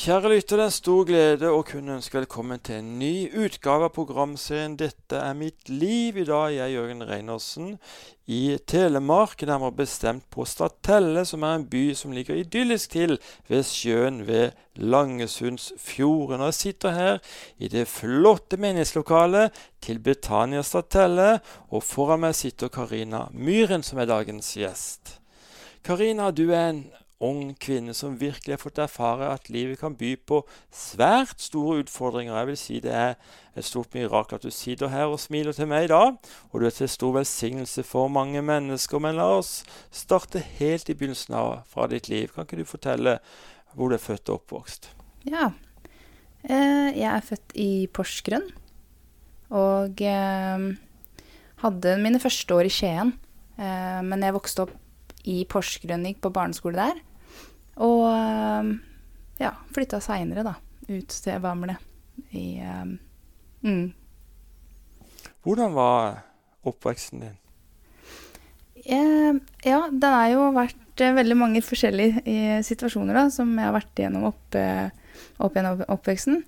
Kjære lytter, det er en stor glede å kunne ønske velkommen til en ny utgave av programserien 'Dette er mitt liv'. I dag er jeg Jørgen Reinersen i Telemark, nærmere bestemt på Statelle, som er en by som ligger idyllisk til ved sjøen ved Langesundsfjorden. Og jeg sitter her i det flotte menighetslokalet til Betania Statelle, og foran meg sitter Karina Myhren, som er dagens gjest. Karina, du er en ung kvinne som virkelig har fått erfare at livet kan by på svært store utfordringer. Jeg vil si det er et stort mirakel at du sitter her og smiler til meg i dag. Og du er til stor velsignelse for mange mennesker. Men la oss starte helt i begynnelsen av fra ditt liv. Kan ikke du fortelle hvor du er født og oppvokst? Ja. Eh, jeg er født i Porsgrunn. Og eh, hadde mine første år i Skien. Eh, men jeg vokste opp i Porsgrunn, gikk på barneskole der. Og eh, ja, flytta seinere, da, ut til Bamble i um, mm. Hvordan var oppveksten din? Eh, ja, det har jo vært eh, veldig mange forskjellige eh, situasjoner da, som jeg har vært igjennom opp, eh, opp gjennom oppveksten.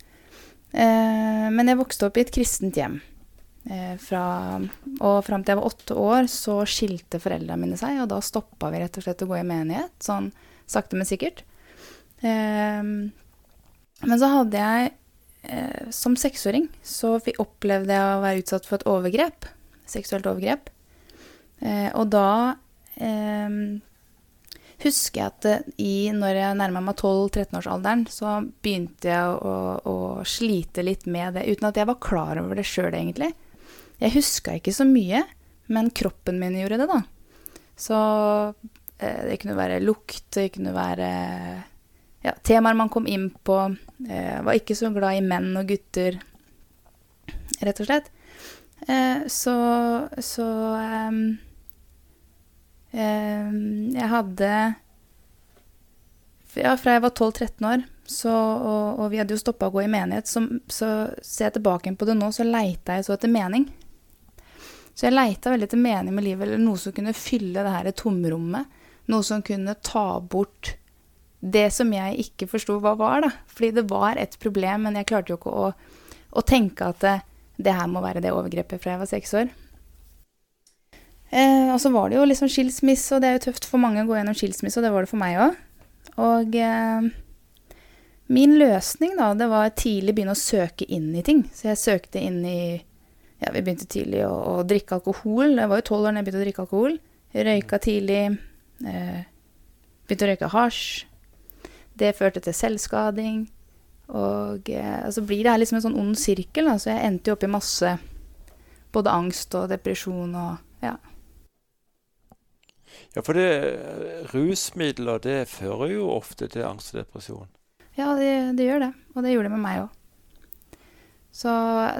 Eh, men jeg vokste opp i et kristent hjem. Fra, og fram til jeg var åtte år, så skilte foreldrene mine seg, og da stoppa vi rett og slett å gå i menighet. Sånn sakte, men sikkert. Eh, men så hadde jeg eh, Som seksåring så opplevde jeg å være utsatt for et overgrep. Seksuelt overgrep. Eh, og da ehm, husker jeg at eh, i, når jeg nærma meg 12-13-årsalderen, så begynte jeg å, å, slite litt med det, uten at jeg var klar over det sjøl, egentlig. Jeg huska ikke så mye, men kroppen min gjorde det, da. Så det kunne være lukt, det kunne være ja, temaer man kom inn på. Jeg eh, var ikke så glad i menn og gutter, rett og slett. Eh, så så um, um, Jeg hadde Ja, fra jeg var 12-13 år, så, og, og, vi hadde jo stoppa å gå i menighet, så, så ser jeg tilbake på det nå, så leita jeg så etter mening. Så jeg leita veldig etter mening med livet, eller noe som kunne fylle det her tomrommet noe som kunne ta bort det som jeg ikke forsto hva var, da. Fordi det var et problem, men jeg klarte jo ikke å, å tenke at det, det, her må være det overgrepet fra jeg var seks år. Eh, og så var det jo liksom skilsmisse, og det er jo tøft for mange å gå gjennom skilsmisse, og det var det for meg òg. Og eh, min løsning, da, det var tidlig begynne å søke inn i ting. Så jeg søkte inn i Ja, vi begynte tidlig å, å drikke alkohol. Jeg var jo tolv år da jeg begynte å drikke alkohol. Røyka tidlig. Eh, begynte å røyke hasj. Det førte til selvskading. Og eh, så blir det her liksom en sånn ond sirkel. Da. Så jeg endte jo opp i masse både angst og depresjon og ja. Ja, for det, rusmidler det fører jo ofte til angst og depresjon. Ja, det, det gjør det. Og det gjorde det med meg òg. Så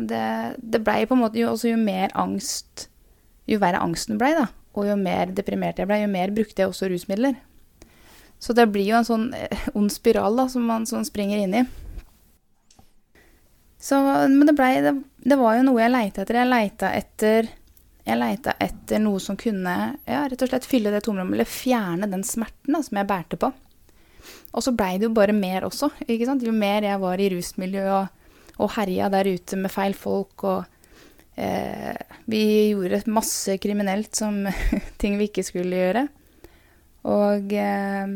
det, det blei på en måte jo, også jo mer angst Jo verre angsten blei, da, og jo mer deprimert jeg ble, jo mer brukte jeg også rusmidler. Så det blir jo en sånn eh, ond spiral da, som man sånn springer inn i. Så, men det, ble, det, det, var jo noe jeg leita etter. Jeg leita etter, etter noe som kunne ja, rett og slett fylle det tomrommet, eller fjerne den smerten da, som jeg bærte på. Og så blei det jo bare mer også. ikke sant? Jo mer jeg var i rusmiljø og, og herja der ute med feil folk og vi gjorde masse kriminelt som ting vi ikke skulle gjøre. Og eh,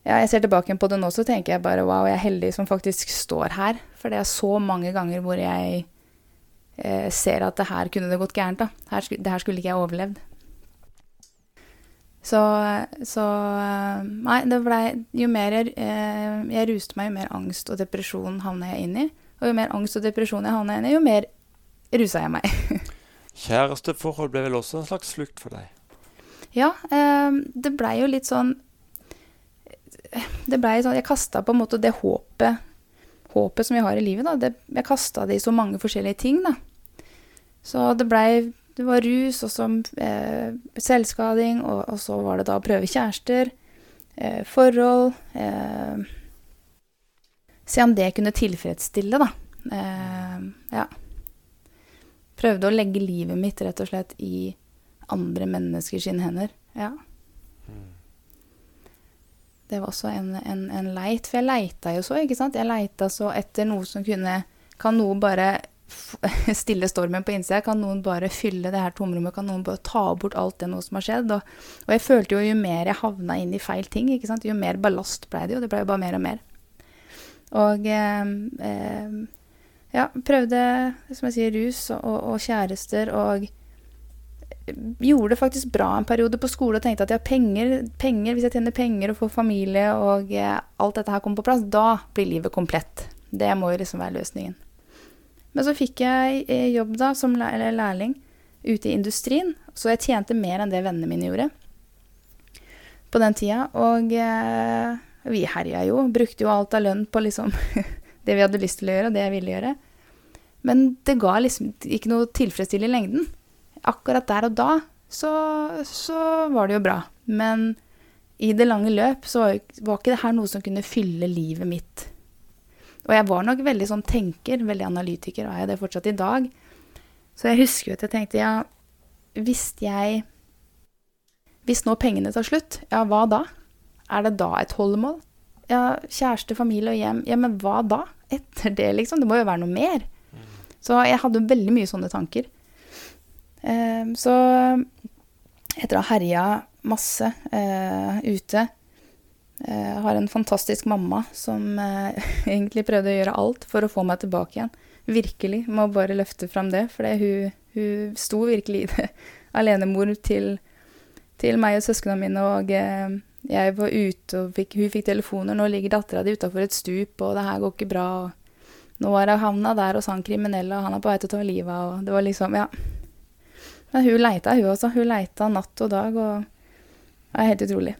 ja, jeg ser tilbake på det nå, så tenker jeg bare wow, jeg er heldig som faktisk står her. For det er så mange ganger hvor jeg eh, ser at det her kunne det gått gærent. da. Her, det her skulle ikke jeg overlevd. Så, så eh, Nei, det blei Jo mer jeg, eh, jeg ruste meg, jo mer angst og depresjon havna jeg inn i. Og jo mer angst og depresjon jeg havna inn i, jo mer rusa jeg meg. Kjæresteforhold ble vel også en slags flukt for deg? Ja, eh, det blei jo litt sånn Det blei sånn Jeg kasta på en måte det håpet Håpet som jeg har i livet, da. Det, jeg kasta det i så mange forskjellige ting, da. Så det blei Det var rus, og så eh, selvskading, og, og, så var det da å prøve kjærester. Eh, forhold eh, Se om det kunne tilfredsstille, da. Eh, ja prøvde å legge livet mitt rett og slett i andre menneskers hender. Ja. Det var også en, en, en leit, for jeg leita jo så, ikke sant. Jeg leita så etter noe som kunne Kan noen bare stille stormen på innsida? Kan noen bare fylle det her tomrommet? Kan noen bare ta bort alt det noe som har skjedd? Og, og jeg følte jo jo mer jeg havna inn i feil ting, ikke sant, jo mer ballast ble det jo. Det ble jo bare mer og mer. Og eh, eh, ja, prøvde, som jeg sier, rus og, og, kjærester og gjorde det faktisk bra en periode på skole og tenkte at ja, penger, penger, hvis jeg tjener penger og får familie og eh, alt dette her kommer på plass, da blir livet komplett. Det må jo liksom være løsningen. Men så fikk jeg eh, jobb da som lærling ute i industrien, så jeg tjente mer enn det vennene mine gjorde på den tida. Og eh, vi herja jo, brukte jo alt av lønn på liksom det vi hadde lyst til å gjøre, og det jeg ville gjøre. Men det ga liksom ikke noe tilfredsstillende i lengden. Akkurat der og da så, så, var det jo bra. Men i det lange løp så var, var ikke det her noe som kunne fylle livet mitt. Og jeg var nok veldig sånn tenker, veldig analytiker, og er jeg det fortsatt i dag. Så jeg husker jo at jeg tenkte, ja, hvis jeg Hvis nå pengene tar slutt, ja, hva da? Er det da et holdemål? Ja, kjæreste, familie og hjem. Ja, men hva da? Etter det, liksom? Det må jo være noe mer. Så jeg hadde veldig mye sånne tanker. Eh, så etter å ha herja masse eh, ute eh, har en fantastisk mamma som eh, egentlig prøvde å gjøre alt for å få meg tilbake igjen. Virkelig. Må bare løfte fram det, for hun, hun sto virkelig i det. Alenemor til, til meg og søsknene mine, og eh, jeg var ute, og fikk, hun fikk telefoner. 'Nå ligger dattera di utafor et stup, og det her går ikke bra.' og nå er hun havna der hos han kriminelle, og han er på vei til å ta livet av og Det var liksom, ja. Men hun leita, hun også. Hun leita natt og dag, og det er helt utrolig.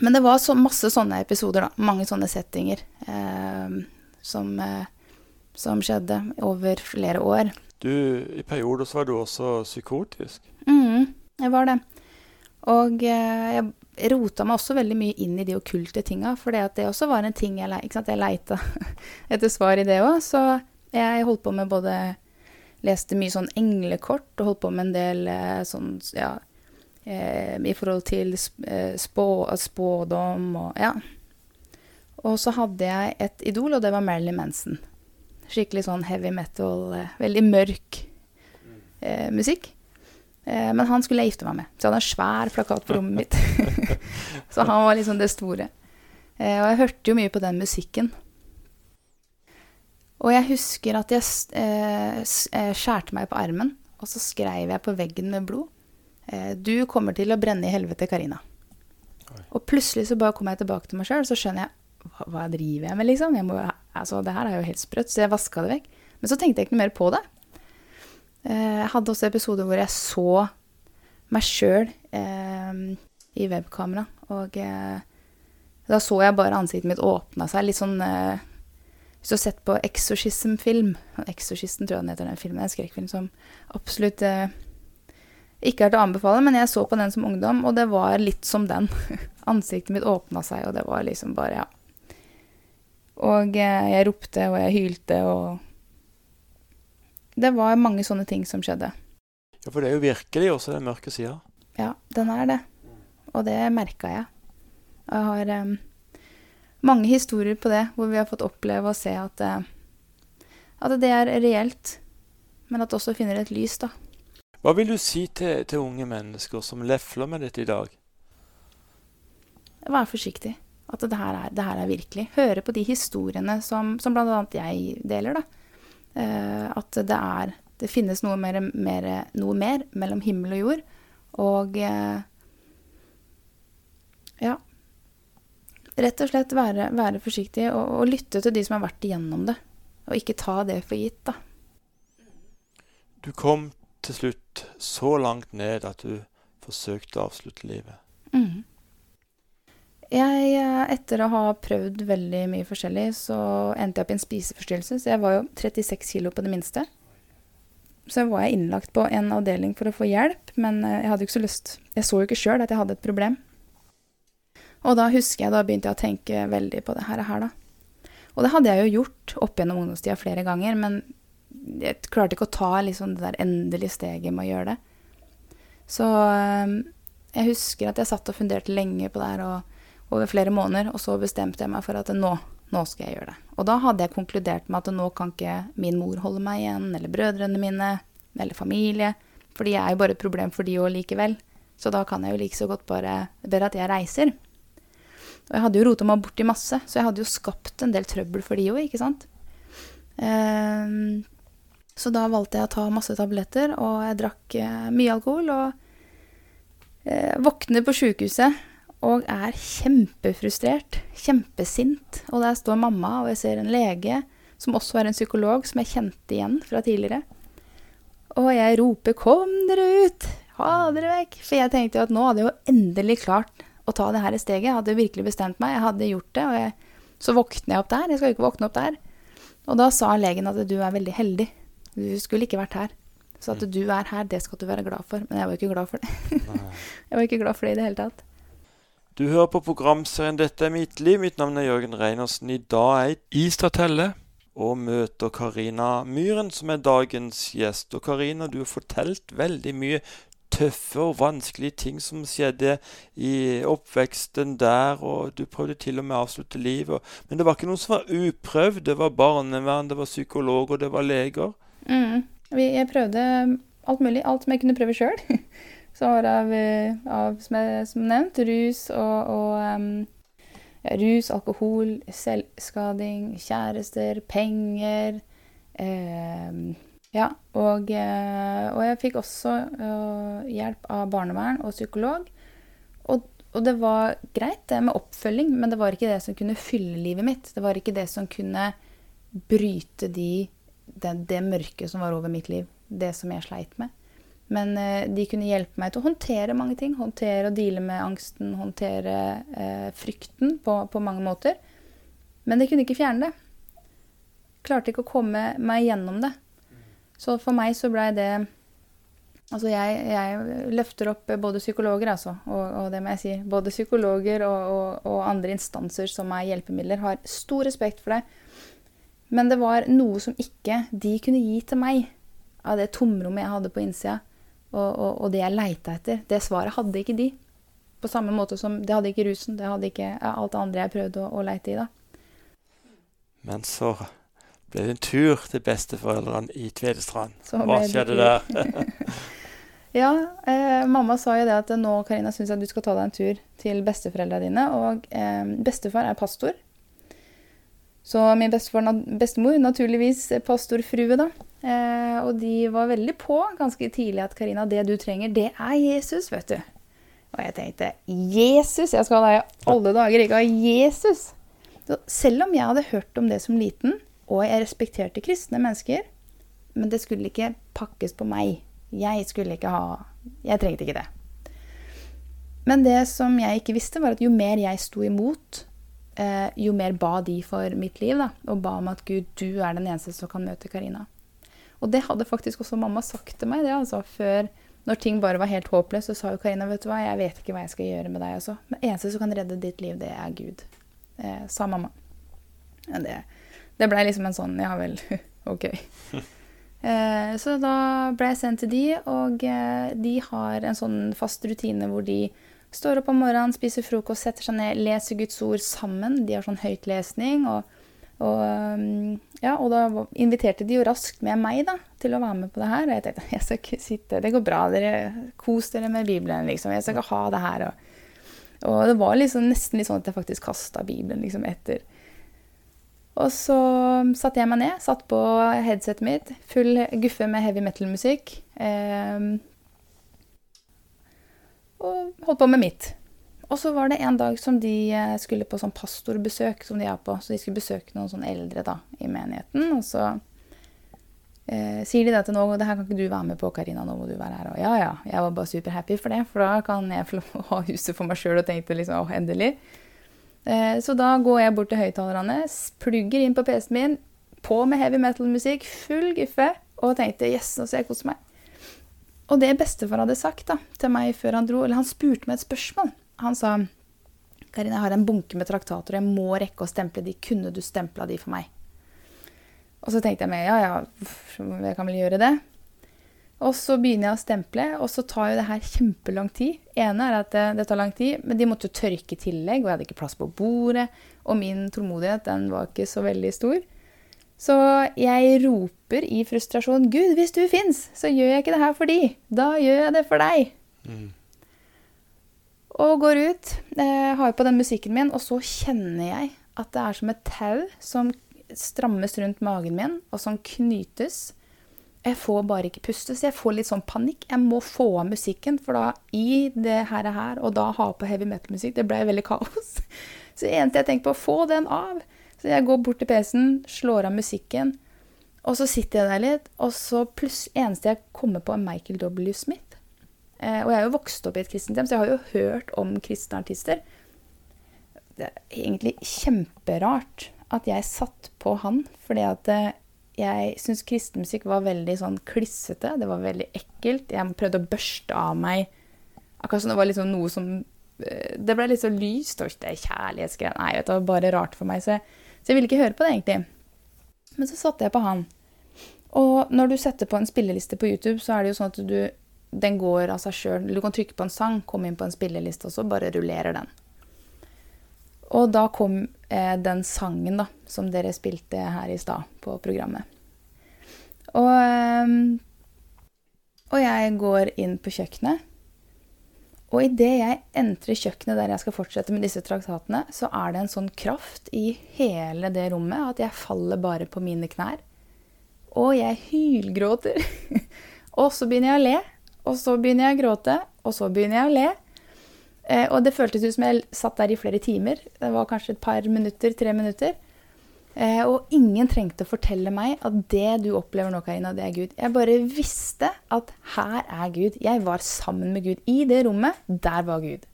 Men det var så masse sånne episoder, da. Mange sånne settinger eh, som, eh, som, skjedde over flere år. Du, I perioder så var du også psykotisk? mm, jeg var det. Og eh, jeg rota meg også veldig mye inn i de okkulte tinga, for det, også var en ting jeg, ikke sant? jeg leita etter svar i det òg. Så jeg holdt på med både Leste mye sånn englekort og holdt på med en del eh, sånn ja, eh, i forhold til spå, spådom og ja. Og så hadde jeg et idol, og det var Marilyn Manson. Skikkelig sånn heavy metal, veldig mørk eh, musikk. Eh, men han skulle jeg gifte meg med, så jeg hadde en svær plakat på rommet mitt. så han var liksom det store. Eh, og jeg hørte jo mye på den musikken. Og jeg husker at jeg skjærte meg på armen, og så skrev jeg på veggen med blod. Eh, du kommer til å brenne i helvete, Karina. Og plutselig så bare kom jeg tilbake til meg sjøl, så skjønner jeg hva, hva driver jeg med, liksom? Jeg må, altså, det her er jo helt sprøtt. Så jeg vaska det vekk. Men så tenkte jeg ikke noe mer på det. Eh, jeg hadde også episoder hvor jeg så meg sjøl eh, i webkamera. Og eh, da så jeg bare ansiktet mitt åpna seg. Litt sånn eh, Hvis du har sett på Exorcism-film Exorcisten tror jeg den heter, den filmen. En skrekkfilm som absolutt eh, ikke er til å anbefale, men jeg så på den som ungdom, og det var litt som den. Ansiktet mitt åpna seg, og det var liksom bare, ja. Og eh, jeg ropte, og jeg hylte, og Det var mange sånne ting som skjedde. Ja, for det er jo virkelig også den mørke sida. Ja, den er det. Og det merka jeg. Jeg har um, mange historier på det, hvor vi har fått oppleve og se at, uh, at det er reelt, men at det også finner et lys, da. Hva vil du si til, til unge mennesker som lefler med dette i dag? Vær forsiktig. At det her er, det her er virkelig. Høre på de historiene som, som bl.a. jeg deler. da. Eh, at det er Det finnes noe mer, mer, noe mer, mellom himmel og jord. Og eh, ja. Rett og slett være, være forsiktig og, og, lytte til de som har vært igjennom det. Og ikke ta det for gitt, da. Du kom til slutt så langt ned at du forsøkte å avslutte livet? Mm. Jeg, eh, etter å ha prøvd veldig mye forskjellig, så endte jeg opp i en spiseforstyrrelse. Så jeg var jo 36 kilo på det minste. Så var jeg innlagt på en avdeling for å få hjelp, men eh, jeg hadde jo ikke så lyst Jeg så jo ikke sjøl at jeg hadde et problem. Og da husker jeg, da begynte jeg å tenke veldig på det her, og her da. Og det hadde jeg jo gjort opp gjennom ungdomstida flere ganger, men jeg klarte ikke å ta liksom det der endelige steget med å gjøre det. Så ehm, jeg husker at jeg satt og funderte lenge på det her, og, over flere måneder, og så bestemte jeg meg for at nå, nå skal jeg gjøre det. Og da hadde jeg konkludert med at nå kan ikke min mor holde meg igjen, eller brødrene mine, eller familie. Fordi jeg er jo bare et problem for de òg likevel. Så da kan jeg jo like så godt bare bedre at jeg reiser. Og jeg hadde jo rota meg borti masse, så jeg hadde jo skapt en del trøbbel for de òg, ikke sant. Um, så da valgte jeg å ta masse tabletter, og jeg drakk uh, mye alkohol. Og eh, våkner på sjukehuset og er kjempefrustrert, kjempesint. Og der står mamma, og jeg ser en lege som også er en psykolog, som jeg kjente igjen fra tidligere. Og jeg roper 'kom dere ut', ha dere vekk. For jeg tenkte jo at nå hadde jeg jo endelig klart å ta det her steget. Jeg hadde virkelig bestemt meg, jeg hadde gjort det. Og jeg, så våkner jeg opp der. Jeg skal jo ikke våkne opp der. Og da sa legen at du er veldig heldig. Du skulle ikke vært her. Så at mm. du er her, det skal du være glad for. Men jeg var ikke glad for det. jeg var ikke glad for det i det hele tatt. Du hører på programserien 'Dette er mitt liv'. Mitt navn er Jørgen Reinersen. I dag er jeg i Statelle og møter Karina Myhren, som er dagens gjest. Og Karina, du har fortalt veldig mye tøffe og vanskelige ting som skjedde i oppveksten der, og du prøvde til og med å avslutte livet. Men det var ikke noe som var uprøvd. Det var barnevern, det var psykologer, det var leger. Mm. Jeg prøvde alt mulig. Alt som jeg kunne prøve sjøl. var av, eh, av som, jeg, som nevnt, rus og, og um, ja, Rus, alkohol, selvskading, kjærester, penger. eh, ja, og, eh, og, jeg fikk også uh, hjelp av barnevern og psykolog. Og, og, det var greit det med oppfølging, men det var ikke det som kunne fylle livet mitt. Det var ikke det som kunne bryte de, det, det mørket som var over mitt liv. Det som jeg sleit med. Men eh, de kunne hjelpe meg til å håndtere mange ting. Håndtere og deale med angsten, håndtere eh, frykten på, på, mange måter. Men de kunne ikke fjerne det. Klarte ikke å komme meg gjennom det. Så for meg så blei det Altså jeg, jeg, løfter opp både psykologer, altså, og, og, det må jeg si. Både psykologer og, og, og andre instanser som er hjelpemidler, har stor respekt for det. Men det var noe som ikke de kunne gi til meg, av det tomrommet jeg hadde på innsida. Og, og, og, det jeg leita etter, det svaret hadde ikke de. På samme måte som det hadde ikke rusen, det hadde ikke alt det andre jeg prøvde å, å leite i. da. Men så ble det en tur til besteforeldrene i Tvedestrand. Hva skjedde der? ja, eh, mamma sa jo det at nå Karina, syns jeg du skal ta deg en tur til besteforeldrene dine. Og eh, bestefar er pastor. Så min bestemor, naturligvis pastorfrue, da. Eh, og de var veldig på ganske tidlig at Karina, det du trenger, det er Jesus, vet du. Og jeg tenkte Jesus! Jeg skal ha deg i alle dager, ikke ha Jesus! Så selv om jeg hadde hørt om det som liten, og jeg respekterte kristne mennesker, men det skulle ikke pakkes på meg. Jeg skulle ikke ha Jeg trengte ikke det. Men det som jeg ikke visste, var at jo mer jeg sto imot, eh, jo mer ba de for mitt liv. Da, og ba om at Gud, du er den eneste som kan møte Karina. Og det hadde faktisk også mamma sagt til meg. det altså, Før, når ting bare var helt håpløst, så sa jo Karina vet du hva, jeg vet ikke hva jeg skal gjøre med deg. Altså. Men eneste som kan redde ditt liv, det er Gud. Eh, sa mamma. Men det, det blei liksom en sånn ja vel, OK. Eh, så da ble jeg sendt til de, og eh, de har en sånn fast rutine hvor de står opp om morgenen, spiser frokost, setter seg ned, leser Guds ord sammen. De har sånn høytlesning. og og, um, ja, og da inviterte de jo raskt med meg da, til å være med på det her. Og jeg tenkte jeg skal ikke sitte, det går bra, dere kos dere med Bibelen. liksom, Jeg skal ikke ha det her. Og, og det var liksom, nesten litt sånn at jeg faktisk kasta Bibelen liksom etter. Og så satte jeg meg ned, satt på headsetet mitt, full guffe med heavy metal-musikk. Eh, og holdt på med mitt. Og så var det en dag som de eh, skulle på sånn pastorbesøk, som de er på. Så de skulle besøke noen sånn eldre da, i menigheten. Og så eh, sier de det til nå, det her kan ikke du være med på, Karina, nå må du være her. Og ja, ja. Jeg var bare superhappy for det, for da kan jeg få ha huset for meg sjøl og tenkte liksom åh, endelig. Eh, så da går jeg bort til høyttalerne, plugger inn på PC-en min, på med heavy metal-musikk, full guffe, og tenkte yes, nå skal jeg kose meg. Og det bestefar hadde sagt da, til meg før han dro, eller han spurte meg et spørsmål. Han sa Karina, jeg har en bunke med traktater, jeg må rekke å stemple de. Kunne du stempla de for meg? Og så tenkte jeg meg ja, ja, jeg kan vel gjøre det. Og så begynner jeg å stemple, og så tar jo det her kjempelang tid. ene er at det, det, tar lang tid, men de måtte jo tørke i tillegg, og jeg hadde ikke plass på bordet. Og min tålmodighet, den var ikke så veldig stor. Så jeg roper i frustrasjon 'Gud, hvis du fins, så gjør jeg ikke det her for de. Da gjør jeg det for deg.' Mm. Og går ut, eh, har på den musikken min, og så kjenner jeg at det er som et tau som strammes rundt magen min, og som knytes. Jeg får bare ikke puste, så jeg får litt sånn panikk. Jeg må få av musikken, for da i det her, her og da ha på heavy metal-musikk, det ble veldig kaos. Så det eneste jeg tenker på, få den av. Så jeg går bort til PC-en, slår av musikken, og så sitter jeg der litt, og så pluss eneste jeg kommer på, er Michael W. Smith. Eh, og jeg er jo vokst opp i et kristent hjem, så jeg har jo hørt om kristne artister. Det er egentlig kjemperart at jeg satt på han, fordi at eh, jeg syns kristenmusikk var veldig sånn klissete. Det var veldig ekkelt. Jeg prøvde å børste av meg Akkurat som det var liksom noe som eh, Det ble litt så lyst og det kjærlighetsgreier. Nei, vet du, det var bare rart for meg. Så så jeg ville ikke høre på det, egentlig. Men så satte jeg på han. Og når du setter på en spilleliste på YouTube, så er det jo sånn at du Den går av seg sjøl. Du kan trykke på en sang, komme inn på en spilleliste, og så bare rullerer den. Og da kom eh, den sangen da, som dere spilte her i stad på programmet. Og, eh, og jeg går inn på kjøkkenet. Og idet jeg entrer kjøkkenet der jeg skal fortsette med disse traktatene, så er det en sånn kraft i hele det rommet at jeg faller bare på mine knær. Og jeg hylgråter. og så begynner jeg å le. Og så begynner jeg å gråte. Og så begynner jeg å le. Eh, og det føltes ut som jeg satt der i flere timer. Det var kanskje et par minutter, tre minutter. Eh, og ingen trengte å fortelle meg at det du opplever nå, Karina, det er Gud. Jeg bare visste at her er Gud. Jeg var sammen med Gud. I det rommet, der var Gud.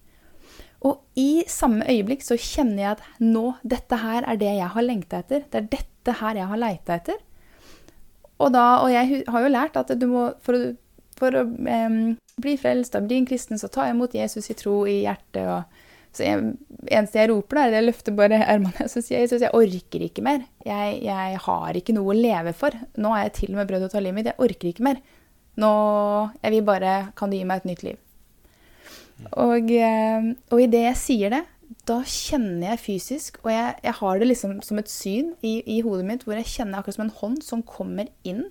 Og i samme øyeblikk så kjenner jeg at nå, dette her er det jeg har lengta etter. Det er dette her jeg har leita etter. Og, da, og jeg har jo lært at du må, for for å eh, bli frelst bli en kristen, så ta imot Jesus i tro i hjertet. og så eneste jeg roper, er at jeg løfter bare ermene og sier Jesus, jeg orker ikke mer. Jeg, jeg, har ikke noe å leve for. Nå er jeg til og med brød og ta livet mitt. Jeg orker ikke mer. Nå, Jeg vil bare Kan du gi meg et nytt liv? Og, og idet jeg sier det, da kjenner jeg fysisk, og jeg, jeg har det liksom som et syn i, i, hodet mitt, hvor jeg kjenner akkurat som en hånd som kommer inn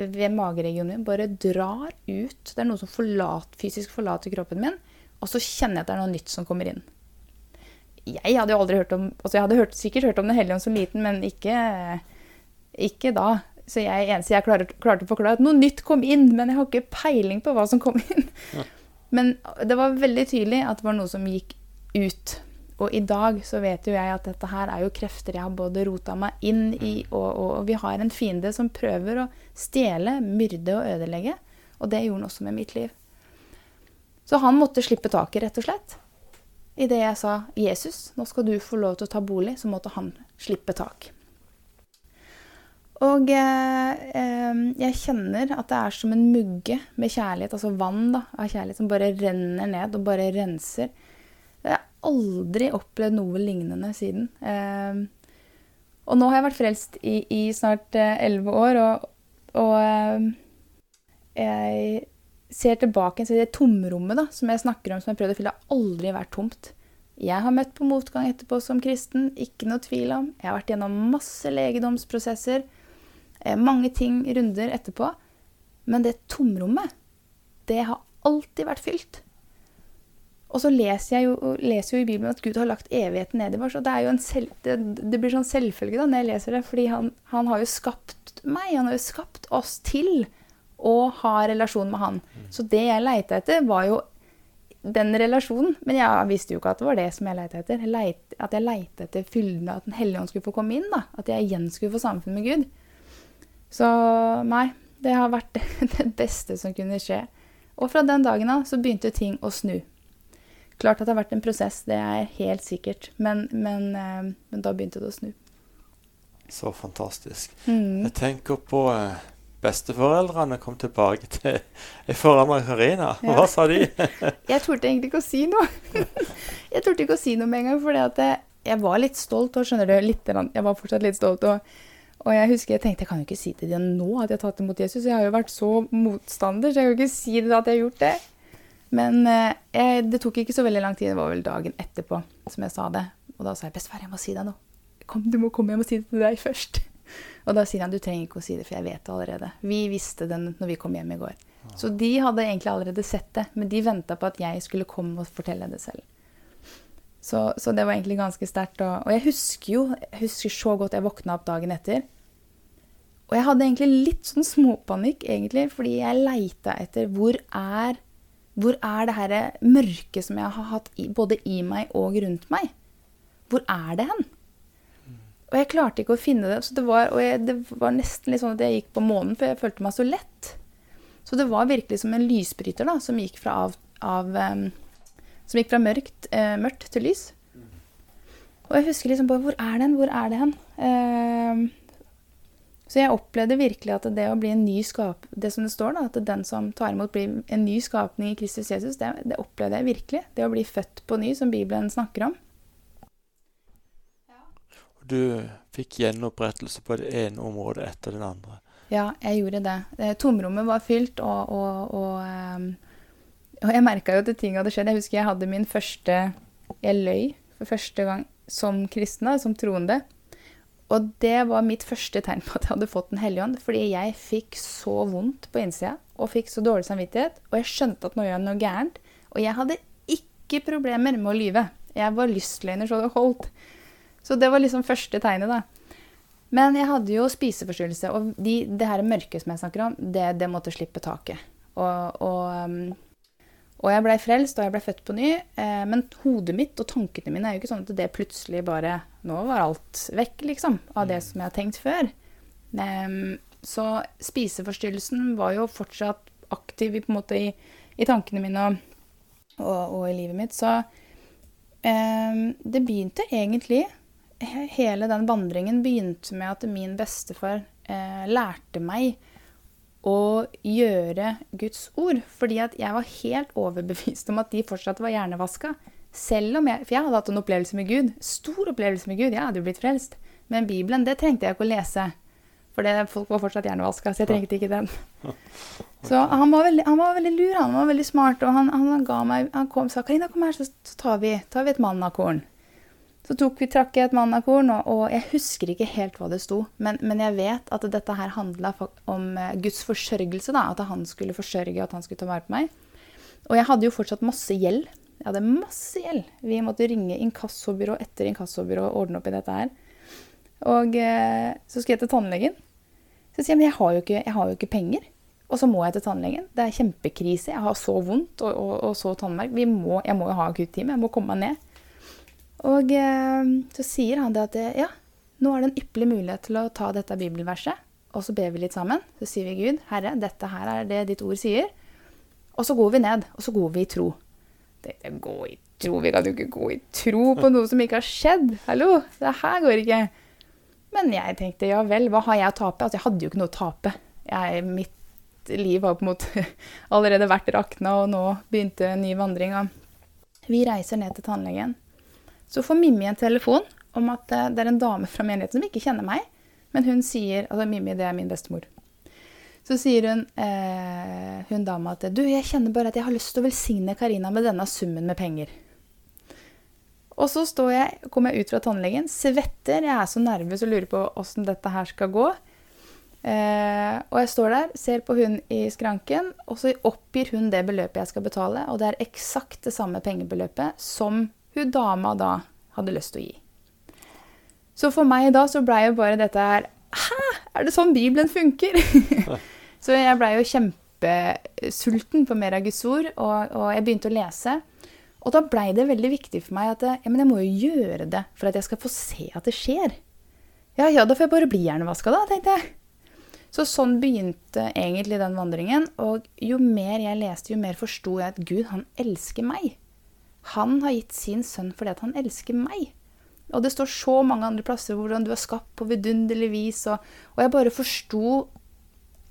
ved mageregionen min bare drar ut. Det er noe som forlater, fysisk forlater kroppen min. Og så kjenner jeg at det er noe nytt som kommer inn. Jeg hadde jo aldri hørt om altså Jeg hadde hørt, sikkert hørt om Den hellige ånd som liten, men ikke, ikke da. Så jeg eneste jeg klarte, klarte å forklare, at noe nytt kom inn, men jeg har ikke peiling på hva som kom inn. Ja. Men det var veldig tydelig at det var noe som gikk ut. Og i dag så vet jo jeg at dette her er jo krefter jeg har både rota meg inn i, og, og, og vi har en fiende som prøver å stjele, myrde og ødelegge. Og det gjorde han også med mitt liv. Så han måtte slippe taket, rett og slett. Idet jeg sa 'Jesus, nå skal du få lov til å ta bolig', så måtte han slippe tak. Og eh, eh, jeg kjenner at det er som en mugge med kjærlighet, altså vann da, av kjærlighet, som bare renner ned og bare renser. Jeg har aldri opplevd noe lignende siden. Eh, og nå har jeg vært frelst i, i snart eh, elleve år, og, og eh, jeg ser tilbake til det tomrommet da, som jeg snakker om, som jeg prøvde å fylle, har aldri vært tomt. Jeg har møtt på motgang etterpå som kristen, ikke noe tvil om. Jeg har vært gjennom masse legedomsprosesser, eh, mange ting, runder etterpå. Men det tomrommet, det har alltid vært fylt. Og så leser jeg jo, leser jo, i Bibelen at Gud har lagt evigheten ned i oss. Og det, er jo en selv, det, det blir sånn selvfølge da, når jeg leser det, fordi han, han, har jo skapt meg. Han har jo skapt oss til å ha relasjon med han. Så det jeg leita etter, var jo den relasjonen. Men jeg visste jo ikke at det var det som jeg leita etter. Leit, at jeg leita etter fylden, at Den hellige ånd skulle få komme inn. da, At jeg igjen skulle få samfunn med Gud. Så nei, det har vært det beste som kunne skje. Og fra den dagen av så begynte ting å snu. Klart at det har vært en prosess, det er helt sikkert. Men, men, eh, men da begynte det å snu. Så fantastisk. Mm. Jeg tenker på eh, besteforeldrene kom tilbake til ei forandra Karina. Ja. Hva sa de? jeg torde egentlig ikke å si noe. jeg torde ikke å si noe med en gang, for jeg var litt stolt. og skjønner du, litt, Jeg var fortsatt litt stolt. Og, Og jeg husker jeg tenkte jeg kan jo ikke si til dem nå at jeg har tatt imot Jesus. Jeg har jo vært så motstander, så jeg kan jo ikke si det at jeg har gjort det. Men eh, jeg, det tok ikke så veldig lang tid. Det var vel dagen etterpå som jeg sa det. Og da sa jeg bestefar, jeg må si det nå. Kom, du må komme, jeg må si det til deg først. Og da sier han du trenger ikke å si det, for jeg vet det allerede. Vi visste det når vi kom hjem i går. Så de hadde egentlig allerede sett det, men de venta på at jeg skulle komme og fortelle det selv. Så, så, det var egentlig ganske sterkt. Og, og, jeg husker jo jeg husker så godt jeg våkna opp dagen etter. Og jeg hadde egentlig litt sånn småpanikk, egentlig, fordi jeg leita etter hvor er, hvor er det her mørket som jeg har hatt i, både i meg og rundt meg? Hvor er det hen? Og jeg klarte ikke å finne det. Så det var, og jeg, det var nesten litt sånn at jeg gikk på månen, for jeg følte meg så lett. Så det var virkelig som en lysbryter da, som gikk fra av, av um, som gikk fra mørkt, uh, mørkt, til lys. Og jeg husker liksom bare Hvor er den? Hvor er det hen? Uh, så jeg opplevde virkelig at det å bli en ny skap... Det som det står, da, at den som tar imot, blir en ny skapning i Kristus Jesus, det, det opplevde jeg virkelig. Det å bli født på ny, som Bibelen snakker om. Du fikk gjenopprettelse på det ene området etter den andre. Ja, jeg gjorde det. Eh, tomrommet var fylt, og, og, og um, og jeg merka jo at ting hadde skjedd. Jeg husker jeg hadde min første Jeg løy for første gang som kristen, som troende. Og det var mitt første tegn på at jeg hadde fått Den hellige ånd. Fordi jeg fikk så vondt på innsida og fikk så dårlig samvittighet. Og jeg skjønte at nå gjør jeg noe gærent. Og jeg hadde ikke problemer med å lyve. Jeg var lystløgner så det holdt. Så det var liksom første tegnet, da. Men jeg hadde jo spiseforstyrrelse, og de, det her mørket som jeg snakker om, det, det måtte slippe taket. Og, og um, og jeg blei frelst, og jeg blei født på ny. Eh, men hodet mitt og tankene mine er jo ikke sånn at det plutselig bare Nå var alt vekk, liksom, av det mm. som jeg har tenkt før. Eh, så spiseforstyrrelsen var jo fortsatt aktiv i, måte, i, i tankene mine og, og, og, i livet mitt. Så eh, det begynte egentlig Hele den vandringen begynte med at min bestefar eh, lærte meg å gjøre Guds ord. Fordi at jeg var helt overbevist om at de fortsatt var hjernevaska. Selv om jeg For jeg hadde hatt en opplevelse med Gud. Stor opplevelse med Gud. Jeg hadde jo blitt frelst. Men Bibelen, det trengte jeg ikke å lese. For det, folk var fortsatt hjernevaska, så jeg trengte ikke den. Så han var veldig, han var veldig lur, han var veldig smart. Og han, han ga meg Han kom sa 'Karina, kom her, så tar vi, tar vi et mannakorn'. Så tok vi, trakk jeg et mannakorn, og, og, jeg husker ikke helt hva det sto. Men, men jeg vet at dette her handla om eh, Guds forsørgelse. da, At han skulle forsørge, at han skulle ta vare på meg. Og jeg hadde jo fortsatt masse gjeld. Jeg hadde masse gjeld. Vi måtte ringe inkassobyrå etter inkassobyrå og ordne opp i dette her. Og eh, så skulle jeg til tannlegen. Så sier jeg men jeg har jo ikke, jeg har jo ikke penger. Og så må jeg til tannlegen. Det er kjempekrise. Jeg har så vondt og, og, og så tannverk. Må, jeg må jo ha akuttime. Jeg må komme meg ned. Og eh, så sier han det at ja, nå er det en ypperlig mulighet til å ta dette bibelverset, og så ber vi litt sammen. Så sier vi Gud, Herre, dette her er det ditt ord sier. Og så går vi ned, og så går vi i tro. Det, det gå i tro, Vi kan jo ikke gå i tro på noe som ikke har skjedd. Hallo, det her går ikke. Men jeg tenkte ja vel, hva har jeg å tape? Altså, jeg hadde jo ikke noe å tape. Jeg, mitt liv har på en måte allerede vært rakna, og nå begynte en ny vandring. Vi reiser ned til tannlegen. Så får Mimmi en telefon om at eh, det er en dame fra menigheten som ikke kjenner meg. Men hun sier Altså Mimmi, det er min bestemor. Så sier hun, eh, hun dama at du, jeg kjenner bare at jeg har lyst til å velsigne Karina med denne summen med penger. Og så står jeg, kommer jeg ut fra tannlegen, svetter, jeg er så nervøs og lurer på åssen dette her skal gå. Eh, og jeg står der, ser på hun i skranken, og så oppgir hun det beløpet jeg skal betale. Og det er eksakt det samme pengebeløpet som hun dama da hadde lyst til å gi. Så for meg da så blei jo bare dette her Hæ! Er det sånn Bibelen funker? så jeg blei jo kjempesulten på mer av Guds ord, og, og jeg begynte å lese. Og da blei det veldig viktig for meg at ja, jeg må jo gjøre det for at jeg skal få se at det skjer. Ja, ja, da får jeg bare bli hjernevaska, da, tenkte jeg. Så sånn begynte egentlig den vandringen. Og jo mer jeg leste, jo mer forsto jeg at Gud, han elsker meg. Han har gitt sin sønn fordi han elsker meg. Og det står så mange andre plasser hvordan du er skapt på vidunderlig vis. Og, og jeg bare forsto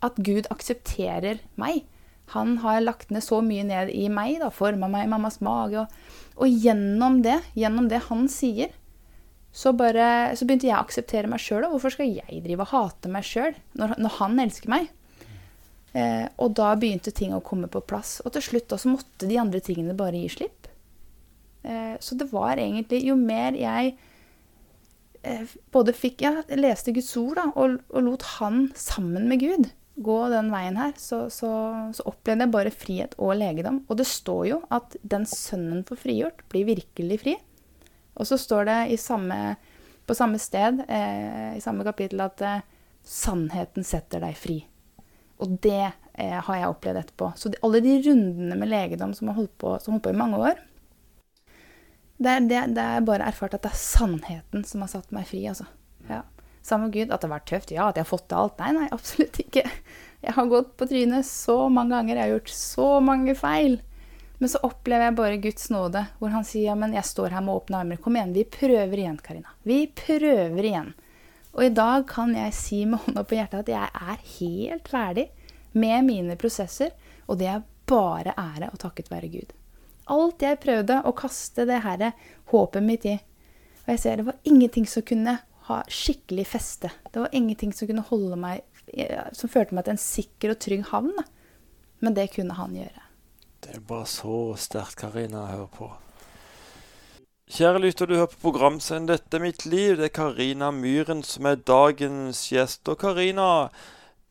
at Gud aksepterer meg. Han har lagt ned så mye ned i meg, da, forma meg i mammas mage. Og, og, gjennom det, gjennom det han sier, så, bare, så begynte jeg å akseptere meg sjøl. Hvorfor skal jeg drive og hate meg sjøl når, når, han elsker meg? Eh, og da begynte ting å komme på plass. Og til slutt da, så måtte de andre tingene bare gi slipp. Eh, så det var egentlig Jo mer jeg eh, både fikk Ja, leste Guds ord da, og, og, lot han sammen med Gud gå den veien her, så, så, så opplevde jeg bare frihet og legedom. Og det står jo at den sønnen får frigjort, blir virkelig fri. Og så står det samme, på samme sted eh, i samme kapittel at eh, sannheten setter deg fri. Og det eh, har jeg opplevd etterpå. Så de, alle de rundene med legedom som har holdt på, som holdt på i mange år, det er, det, det er, bare erfart at det er sannheten som har satt meg fri. altså. Ja. Sammen med Gud. At det har vært tøft? Ja. At jeg har fått til alt? Nei, nei, absolutt ikke. Jeg har gått på trynet så mange ganger. Jeg har gjort så mange feil. Men så opplever jeg bare Guds nåde, hvor han sier ja, men jeg står her med åpne armer. Kom igjen, vi prøver igjen, Karina. Vi prøver igjen. Og i dag kan jeg si med hånda på hjertet at jeg er helt ferdig med mine prosesser, og det er bare ære og takket være Gud. Alt jeg prøvde å kaste det her håpet mitt i, og jeg ser det var ingenting som kunne ha skikkelig feste. Det var ingenting som kunne holde meg Som førte meg til en sikker og trygg havn. Men det kunne han gjøre. Det er bare så sterkt, Karina, å høre på. Kjære lytter, du hører på programscenen 'Dette er mitt liv'. Det er Karina Myhren som er dagens gjest. Og Karina,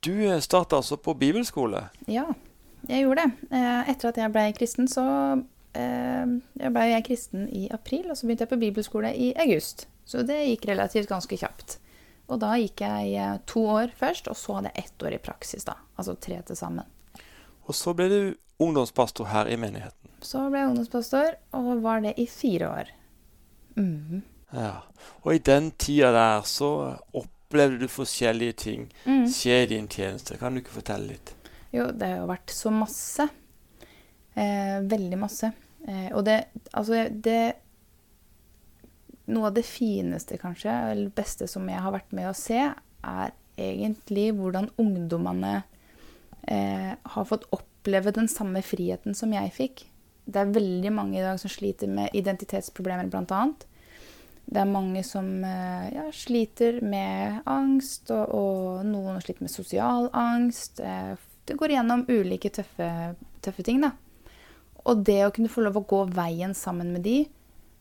du starta altså på bibelskole? Ja, jeg gjorde det. Eh, etter at jeg ble kristen, så eh, jeg ble jeg kristen i april, og så begynte jeg på bibelskole i august. Så det gikk relativt ganske kjapt. Og da gikk jeg eh, to år først, og så hadde jeg ett år i praksis, da. Altså tre til sammen. Og så ble du ungdomspastor her i menigheten. Så ble jeg ungdomspastor, og var det i fire år. Mm. Ja, Og i den tida der så opplevde du forskjellige ting mm. skje i din tjeneste. Kan du ikke fortelle litt? Jo, det har jo vært så masse. Eh, veldig masse. Eh, og det Altså, det Noe av det fineste, kanskje, eller beste som jeg har vært med å se, er egentlig hvordan ungdommene eh, har fått oppleve den samme friheten som jeg fikk. Det er veldig mange i dag som sliter med identitetsproblemer, bl.a. Det er mange som eh, ja, sliter med angst, og, og, noen sliter med sosial angst. Eh, det går gjennom ulike tøffe, tøffe ting. da. Og det å kunne få lov å gå veien sammen med de,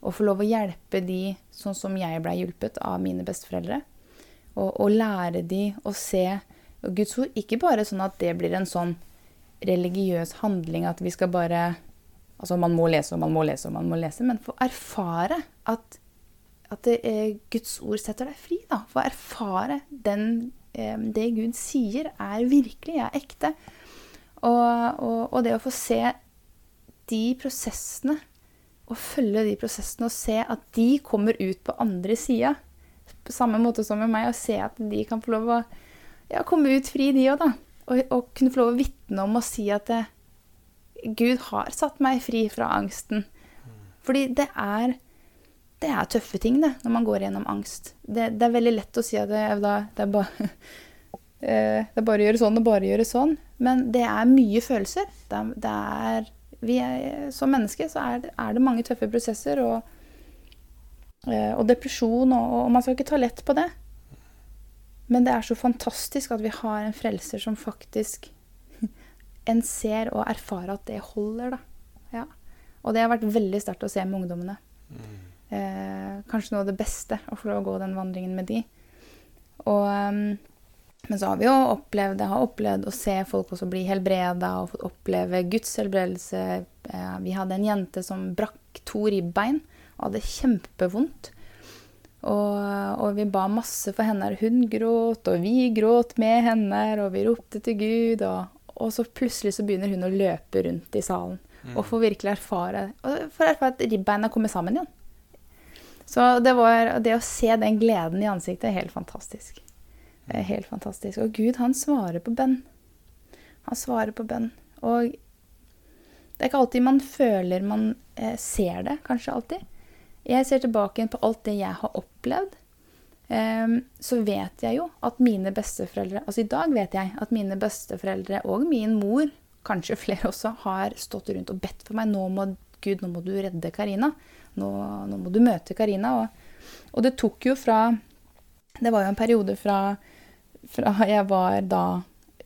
og få lov å hjelpe de sånn som jeg blei hjulpet av mine besteforeldre, og, og lære de å se Guds ord. Ikke bare sånn at det blir en sånn religiøs handling at vi skal bare Altså man må lese og man må lese og man må lese, men få erfare at, at det, eh, Guds ord setter deg fri. da. Få erfare den, eh, det Gud sier, er virkelig, er ekte. Og, og, og, det å få se de prosessene, og følge de prosessene og se at de kommer ut på andre sida, på samme måte som med meg, og se at de kan få lov å ja, komme ut fri, de òg, da. Og, og, kunne få lov å vitne om og si at det, Gud har satt meg fri fra angsten. Fordi det er, det er tøffe ting, det, når man går gjennom angst. Det, det er veldig lett å si at det, det, er bare, eh, det er bare å gjøre sånn og bare å gjøre sånn. Men det er mye følelser. Det er, det er er, som mennesker så er det, er det, mange tøffe prosesser og, eh, og depresjon, og, og, man skal ikke ta lett på det. Men det er så fantastisk at vi har en frelser som faktisk en ser og erfarer at det holder, da. Ja. Og det har vært veldig sterkt å se med ungdommene. Mm. Eh, kanskje noe av det beste å få lov å gå den vandringen med de. Og, um, men så har vi jo opplevd, har opplevd å se folk også bli helbreda og fått oppleve Guds helbredelse. Eh, vi hadde en jente som brakk to ribbein og hadde kjempevondt. Og, og, vi ba masse for henne. Hun gråt, og vi gråt med henne, og vi ropte til Gud. Og, og så plutselig så begynner hun å løpe rundt i salen mm. og får virkelig erfare og får erfare at ribbeina kommer sammen igjen. Så det, var, det å se den gleden i ansiktet er helt fantastisk. Er helt fantastisk. Og Gud, han svarer på bønn. Han svarer på bønn. Og det er ikke alltid man føler man eh, ser det, kanskje alltid. Jeg ser tilbake på alt det jeg har opplevd. Um, så vet jeg jo at mine besteforeldre Altså i dag vet jeg at mine besteforeldre og min mor, kanskje flere også, har stått rundt og bedt for meg. Nå må Gud, nå må du redde Karina. Nå, nå, må du møte Karina. Og, Og det tok jo fra Det var jo en periode fra, fra jeg var da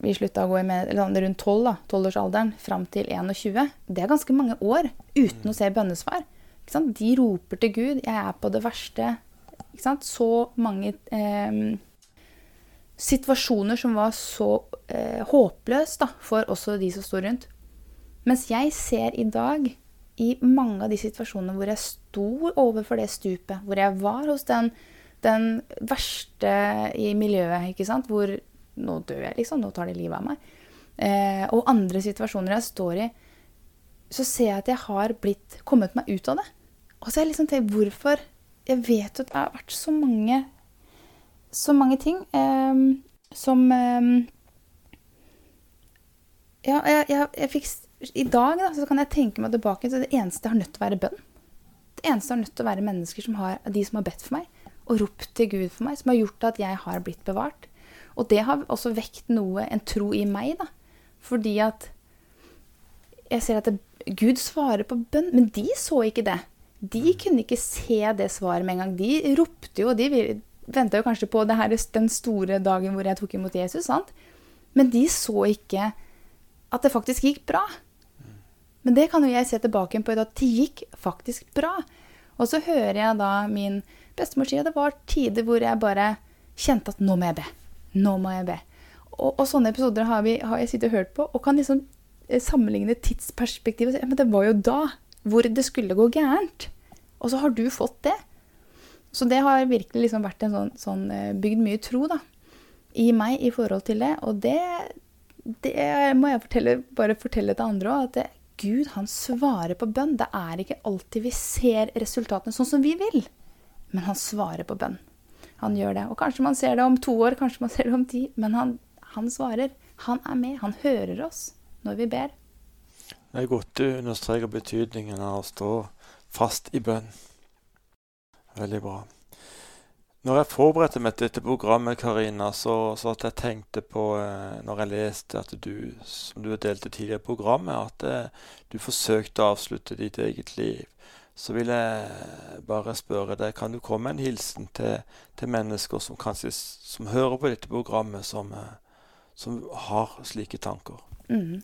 vi slutta å gå i med, sånn rundt 12, da, 12-årsalderen, fram til 21. Det er ganske mange år uten å se bønnesvar. De roper til Gud. 'Jeg er på det verste.' Så mange eh, situasjoner som var så eh, håpløse da, for også de som sto rundt. Mens jeg ser i dag, i mange av de situasjonene hvor jeg sto overfor det stupet, hvor jeg var hos den, den verste i miljøet, ikke sant, hvor nå dør jeg, liksom. Nå tar de livet av meg. Eh, og andre situasjoner jeg står i, så ser jeg at jeg har blitt, kommet meg ut av det. Og så har jeg liksom tenkt hvorfor Jeg vet at det har vært så mange så mange ting eh, som eh, Ja, jeg, jeg, jeg fikk I dag da, så kan jeg tenke meg tilbake til det eneste har nødt til å være bønn. Det eneste har nødt til å være mennesker som har, de som har bedt for meg og ropt til Gud for meg, som har gjort at jeg har blitt bevart. Og det har også vekt noe, en tro i meg, da. Fordi at jeg ser at det, Gud svarer på bønn, men de så ikke det. De kunne ikke se det svaret med en gang. De ropte jo, og de venta jo kanskje på her, den store dagen hvor jeg tok imot Jesus, sant? Men de så ikke at det faktisk gikk bra. Men det kan jo jeg se tilbake på i dag. Det gikk faktisk bra. Og så hører jeg da min bestemor sier det var tider hvor jeg bare kjente at nå må jeg be. Nå må jeg be. Og, og sånne episoder har, vi, har, jeg sittet og hørt på, og kan liksom eh, sammenligne tidsperspektivet. Men det var jo da hvor det skulle gå gærent. Og så har du fått det. Så det har virkelig liksom vært en sånn, sånn eh, bygd mye tro da, i meg i forhold til det. Og det, det må jeg fortelle, bare fortelle til andre òg. At det, Gud han svarer på bønn. Det er ikke alltid vi ser resultatene sånn som vi vil. Men han svarer på bønn han gjør det. Og kanskje man ser det om to år, kanskje man ser det om ti. Men han, han svarer. Han er med. Han hører oss når vi ber. Det er godt du understreker betydningen av å stå fast i bønn. Veldig bra. Når jeg forberedte meg til dette programmet, Karina, så, så at jeg tenkte på eh, når jeg leste at du, som du delte tidligere i programmet, at eh, du forsøkte å avslutte ditt eget liv så vil jeg bare spørre deg, kan du komme med en hilsen til, til mennesker som kanskje som hører på dette programmet, som, eh, som har slike tanker? Mm.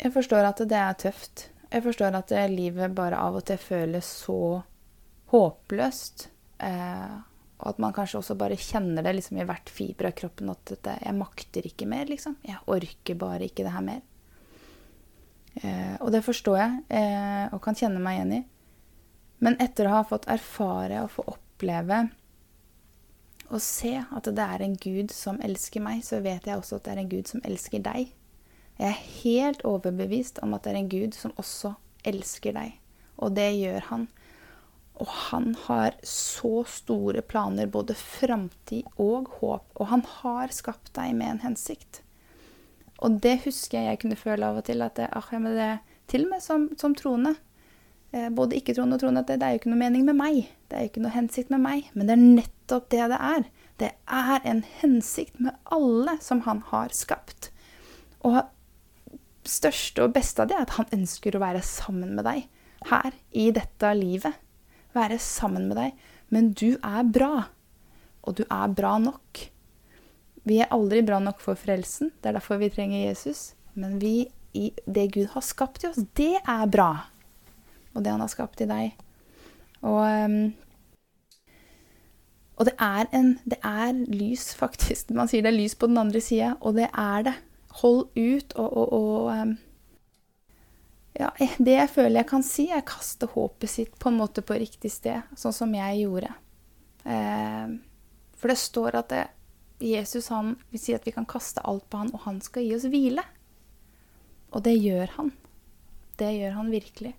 Jeg forstår at det er tøft. Jeg forstår at livet bare av og til føles så håpløst. Eh, og at man kanskje også bare kjenner det liksom i hvert fiber av kroppen at dette, jeg makter ikke mer, liksom. Jeg orker bare ikke det her mer. Eh, og det forstår jeg eh, og kan kjenne meg igjen i. Men etter å ha fått erfare og få oppleve og se at det er en Gud som elsker meg, så vet jeg også at det er en Gud som elsker deg. Jeg er helt overbevist om at det er en Gud som også elsker deg. Og det gjør han. Og han har så store planer, både framtid og håp. Og han har skapt deg med en hensikt. Og det husker jeg jeg kunne føle av og til. at det, ah, ja, det Til og med som, som troende. Eh, både ikke-troende og troende. At det, det, er jo ikke noe mening med meg. Det er jo ikke noe hensikt med meg. Men det er nettopp det det er. Det er en hensikt med alle som han har skapt. Og største og beste av det er at han ønsker å være sammen med deg. Her, i dette livet. Være sammen med deg. Men du er bra. Og du er bra nok. Vi er aldri bra nok for frelsen. Det er derfor vi trenger Jesus. Men vi, det Gud har skapt i oss, det er bra. Og det han har skapt i deg. Og, um, og det er en Det er lys, faktisk. Man sier det er lys på den andre sida, og det er det. Hold ut og, og, og um, ja, Det jeg føler jeg kan si, er kaste håpet sitt på en måte på riktig sted, sånn som jeg gjorde. Eh, for det står at det, Jesus han vil si at vi kan kaste alt på han, og han skal gi oss hvile. Og det gjør han. Det gjør han virkelig.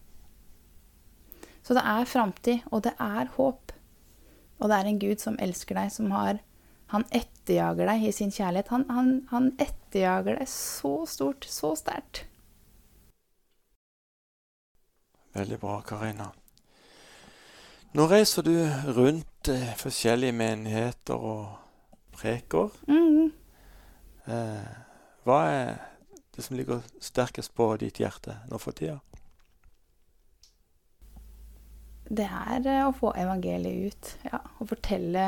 Så det er framtid, og det er håp. Og det er en Gud som elsker deg, som har Han etterjager deg i sin kjærlighet. Han, han, han etterjager deg så stort, så sterkt. Veldig bra, Karina. Nå reiser du rundt eh, forskjellige menigheter og preker. Mm. Eh, hva er det som ligger sterkest på ditt hjerte nå for tida? det er eh, å få evangeliet ut. Ja, å fortelle,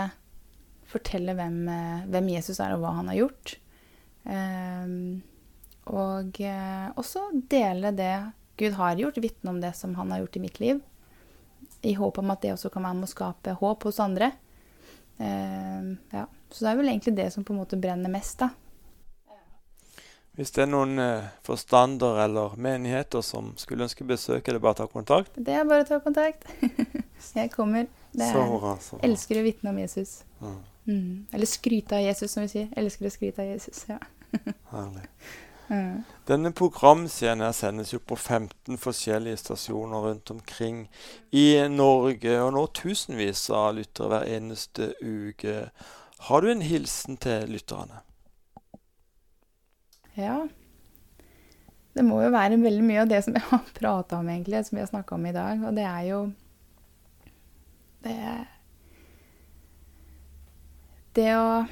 fortelle hvem, eh, hvem, Jesus er, og hva han har gjort. Eh, og også dele det Gud har gjort, vitne om det som han har gjort i mitt liv. I håp om at det også kan være med å skape håp hos andre. Eh, ja. Så det er vel egentlig det som på en måte brenner mest, da. Hvis det er noen eh, forstander eller menigheter som skulle ønske besøk, er det bare å ta kontakt? Det er bare å ta kontakt. jeg kommer. Det er, så bra, så bra. Elsker å vitne om Jesus. Mm. Mm. Eller skryte av Jesus, som vi sier. Elsker å skryte av Jesus. ja. Herlig. Mm. Denne programserien sendes jo på 15 forskjellige stasjoner rundt omkring i Norge, og nå tusenvis av lyttere hver eneste uke. Har du en hilsen til lytterne? Ja. Det må jo være veldig mye av det som jeg har prata om, egentlig, som vi har snakka om i dag. Og det er jo Det Det å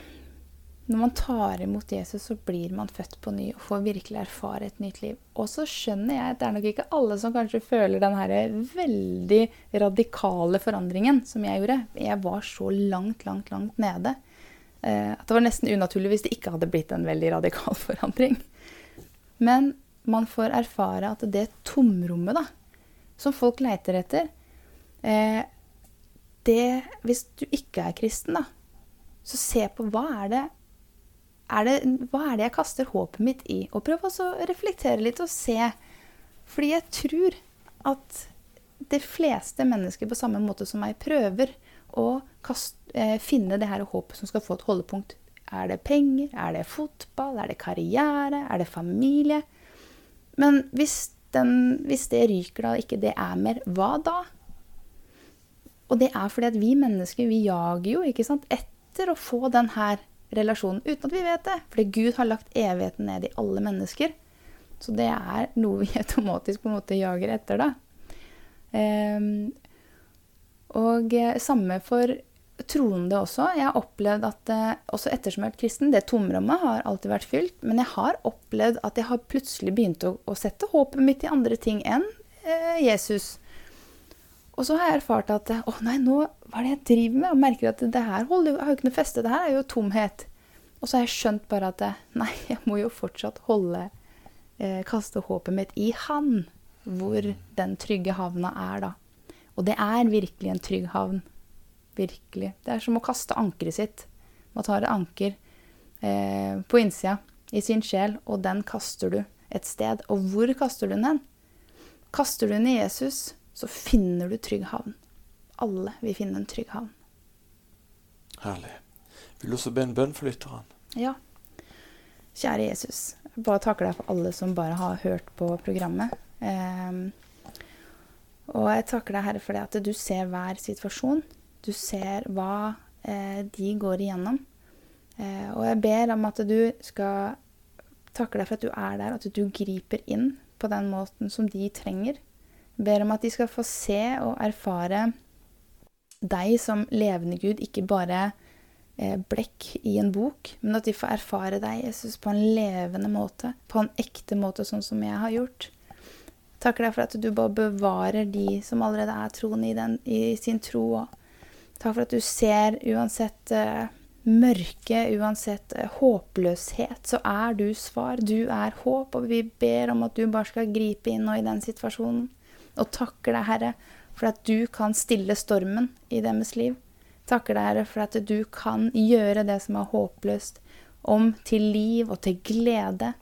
Når man tar imot Jesus, så blir man født på ny og får virkelig erfare et nytt liv. Og så skjønner jeg at det er nok ikke alle som kanskje føler den her veldig radikale forandringen som jeg gjorde. Jeg var så langt, langt, langt nede. Eh, at det var nesten unaturlig hvis det ikke hadde blitt en veldig radikal forandring. Men man får erfare at det tomrommet da, som folk leiter etter eh, det, Hvis du ikke er kristen, da, så se på hva er det, er det Hva er det jeg kaster håpet mitt i? Og prøv å reflektere litt og se. Fordi jeg tror at de fleste mennesker på samme måte som meg prøver å kaste, eh, finne det her håpet som skal få et holdepunkt. Er det penger? Er det fotball? Er det karriere? Er det familie? Men hvis, den, hvis det ryker da, ikke det er mer, hva da? Og det er fordi at vi mennesker vi jager jo ikke sant, etter å få den her relasjonen uten at vi vet det. Fordi Gud har lagt evigheten ned i alle mennesker. Så det er noe vi automatisk på en måte jager etter, da. Um, og eh, samme for troende også. Jeg har opplevd at eh, også ettersom jeg har vært kristen, det tomrommet har alltid vært fylt. Men jeg har opplevd at jeg har plutselig begynt å, å sette håpet mitt i andre ting enn eh, Jesus. Og så har jeg erfart at å nei, nå, hva er det jeg driver med? Og merker at det her holder, har jo ikke noe feste. Det her er jo tomhet. Og så har jeg skjønt bare at nei, jeg må jo fortsatt holde eh, Kaste håpet mitt i Han, hvor den trygge havna er, da. Og det er virkelig en trygg havn. Virkelig. Det er som å kaste ankeret sitt. Man tar et anker eh, på innsida i sin sjel, og den kaster du et sted. Og hvor kaster du den hen? Kaster du den i Jesus, så finner du trygg havn. Alle vil finne en trygg havn. Herlig. Vil du også be en bønn for lytteren? Ja. Kjære Jesus, bare takker deg for alle som bare har hørt på programmet. Eh, og jeg takker deg, Herre, for det at du ser hver situasjon. Du ser hva eh, de går igjennom. Eh, og jeg ber om at du skal takke deg for at du er der, at du griper inn på den måten som de trenger. Jeg ber om at de skal få se og erfare deg som levende Gud, ikke bare eh, blekk i en bok, men at de får erfare deg, Jesus, på en levende måte, på en ekte måte, sånn som jeg har gjort. Takker deg for at du bare bevarer de som allerede er troende i, den, i sin tro. Og takk for at du ser uansett uh, mørke, uansett uh, håpløshet, så er du svar. Du er håp, og vi ber om at du bare skal gripe inn nå i den situasjonen. Og takker deg, Herre, for at du kan stille stormen i deres liv. Takker deg, Herre, for at du kan gjøre det som er håpløst, om til liv og til glede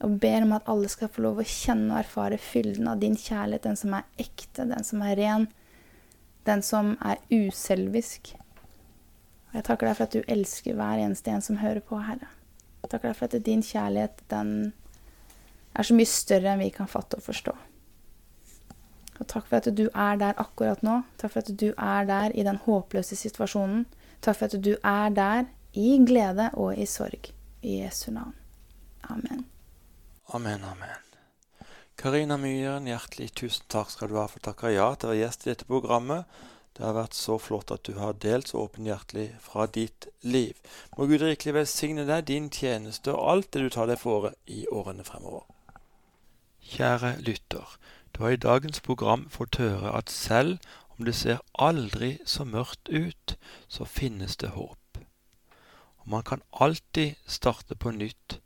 og ber om at alle skal få lov å kjenne og erfare fylden av din kjærlighet, den som er ekte, den som er ren, den som er uselvisk. Og jeg takker deg for at du elsker hver eneste en som hører på, Herre. Jeg takker deg for at din kjærlighet, den er så mye større enn vi kan fatte og forstå. Og takk for at du er der akkurat nå. Takk for at du er der i den håpløse situasjonen. Takk for at du er der i glede og i sorg. I Jesu navn. Amen. Amen, amen. Karina Myhren, hjertelig tusen takk skal du ha for å ja til å være gjest i dette programmet. Det har vært så flott at du har delt så åpenhjertelig fra ditt liv. Må Gud rikelig velsigne deg, din tjeneste og alt det du tar deg for i årene fremover. Kjære lytter. Du har i dagens program fått høre at selv Om det ser aldri så mørkt ut, så finnes det håp. Og man kan alltid starte på nytt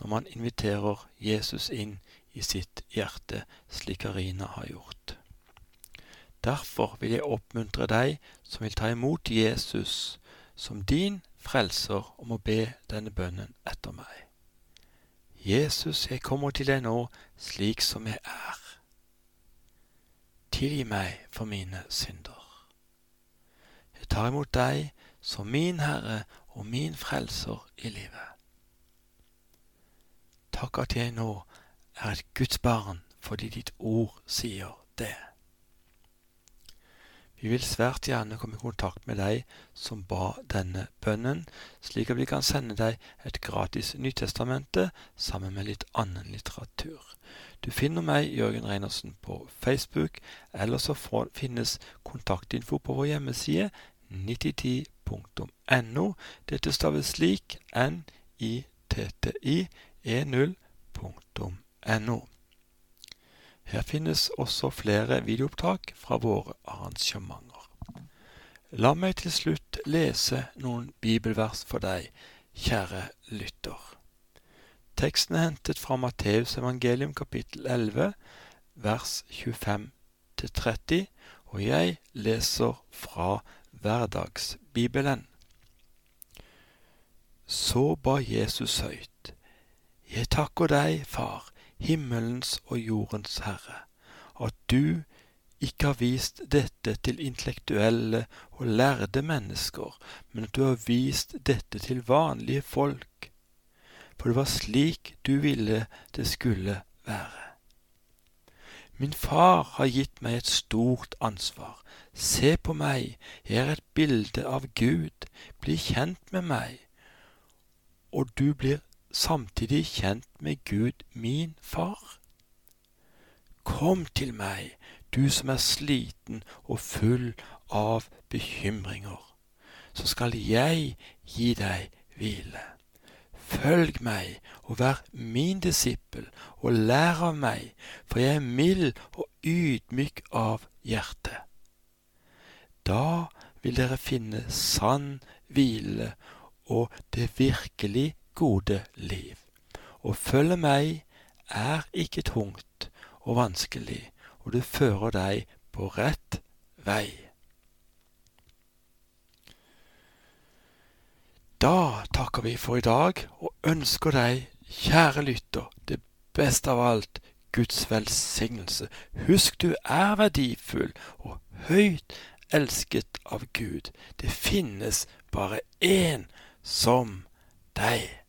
når man inviterer Jesus inn i sitt hjerte, slik Karina har gjort. Derfor vil jeg oppmuntre deg som vil ta imot Jesus som din frelser, om å be denne bønnen etter meg. Jesus, jeg kommer til deg nå slik som jeg er. Tilgi meg for mine synder. Jeg tar imot deg som min Herre og min Frelser i livet. Takk at jeg nå er et Guds barn fordi ditt ord sier det. Vi vil svært gjerne komme i kontakt med deg som ba denne bønnen, slik at vi kan sende deg et gratis Nytestamente sammen med litt annen litteratur. Du finner meg, Jørgen Reinersen, på Facebook, eller så finnes kontaktinfo på vår hjemmeside 9010.no. Dette staves slik n-i-t-t-i-e0.no. Her finnes også flere videoopptak fra våre arrangementer. La meg til slutt lese noen bibelvers for deg, kjære lytter. Teksten er hentet fra Matteus evangelium kapittel 11, vers 25-30, og jeg leser fra Hverdagsbibelen. Så ba Jesus høyt. Jeg takker deg, Far, himmelens og jordens Herre, at du ikke har vist dette til intellektuelle og lærde mennesker, men at du har vist dette til vanlige folk, for det var slik du ville det skulle være. Min far har gitt meg et stort ansvar. Se på meg, jeg er et bilde av Gud, bli kjent med meg, og du blir samtidig kjent med Gud, min far? Kom til meg, du som er sliten og full av bekymringer, så skal jeg gi deg hvile. Følg meg og vær min disippel og lær av meg, for jeg er mild og ydmyk av hjerte. Da vil dere finne sann hvile og det virkelig gode liv. Å følge meg er ikke tungt og vanskelig, og det fører deg på rett vei. Da takker vi for i dag og ønsker deg, kjære lytter, det beste av alt, Guds velsignelse. Husk du er verdifull og høyt elsket av Gud. Det finnes bare én som deg.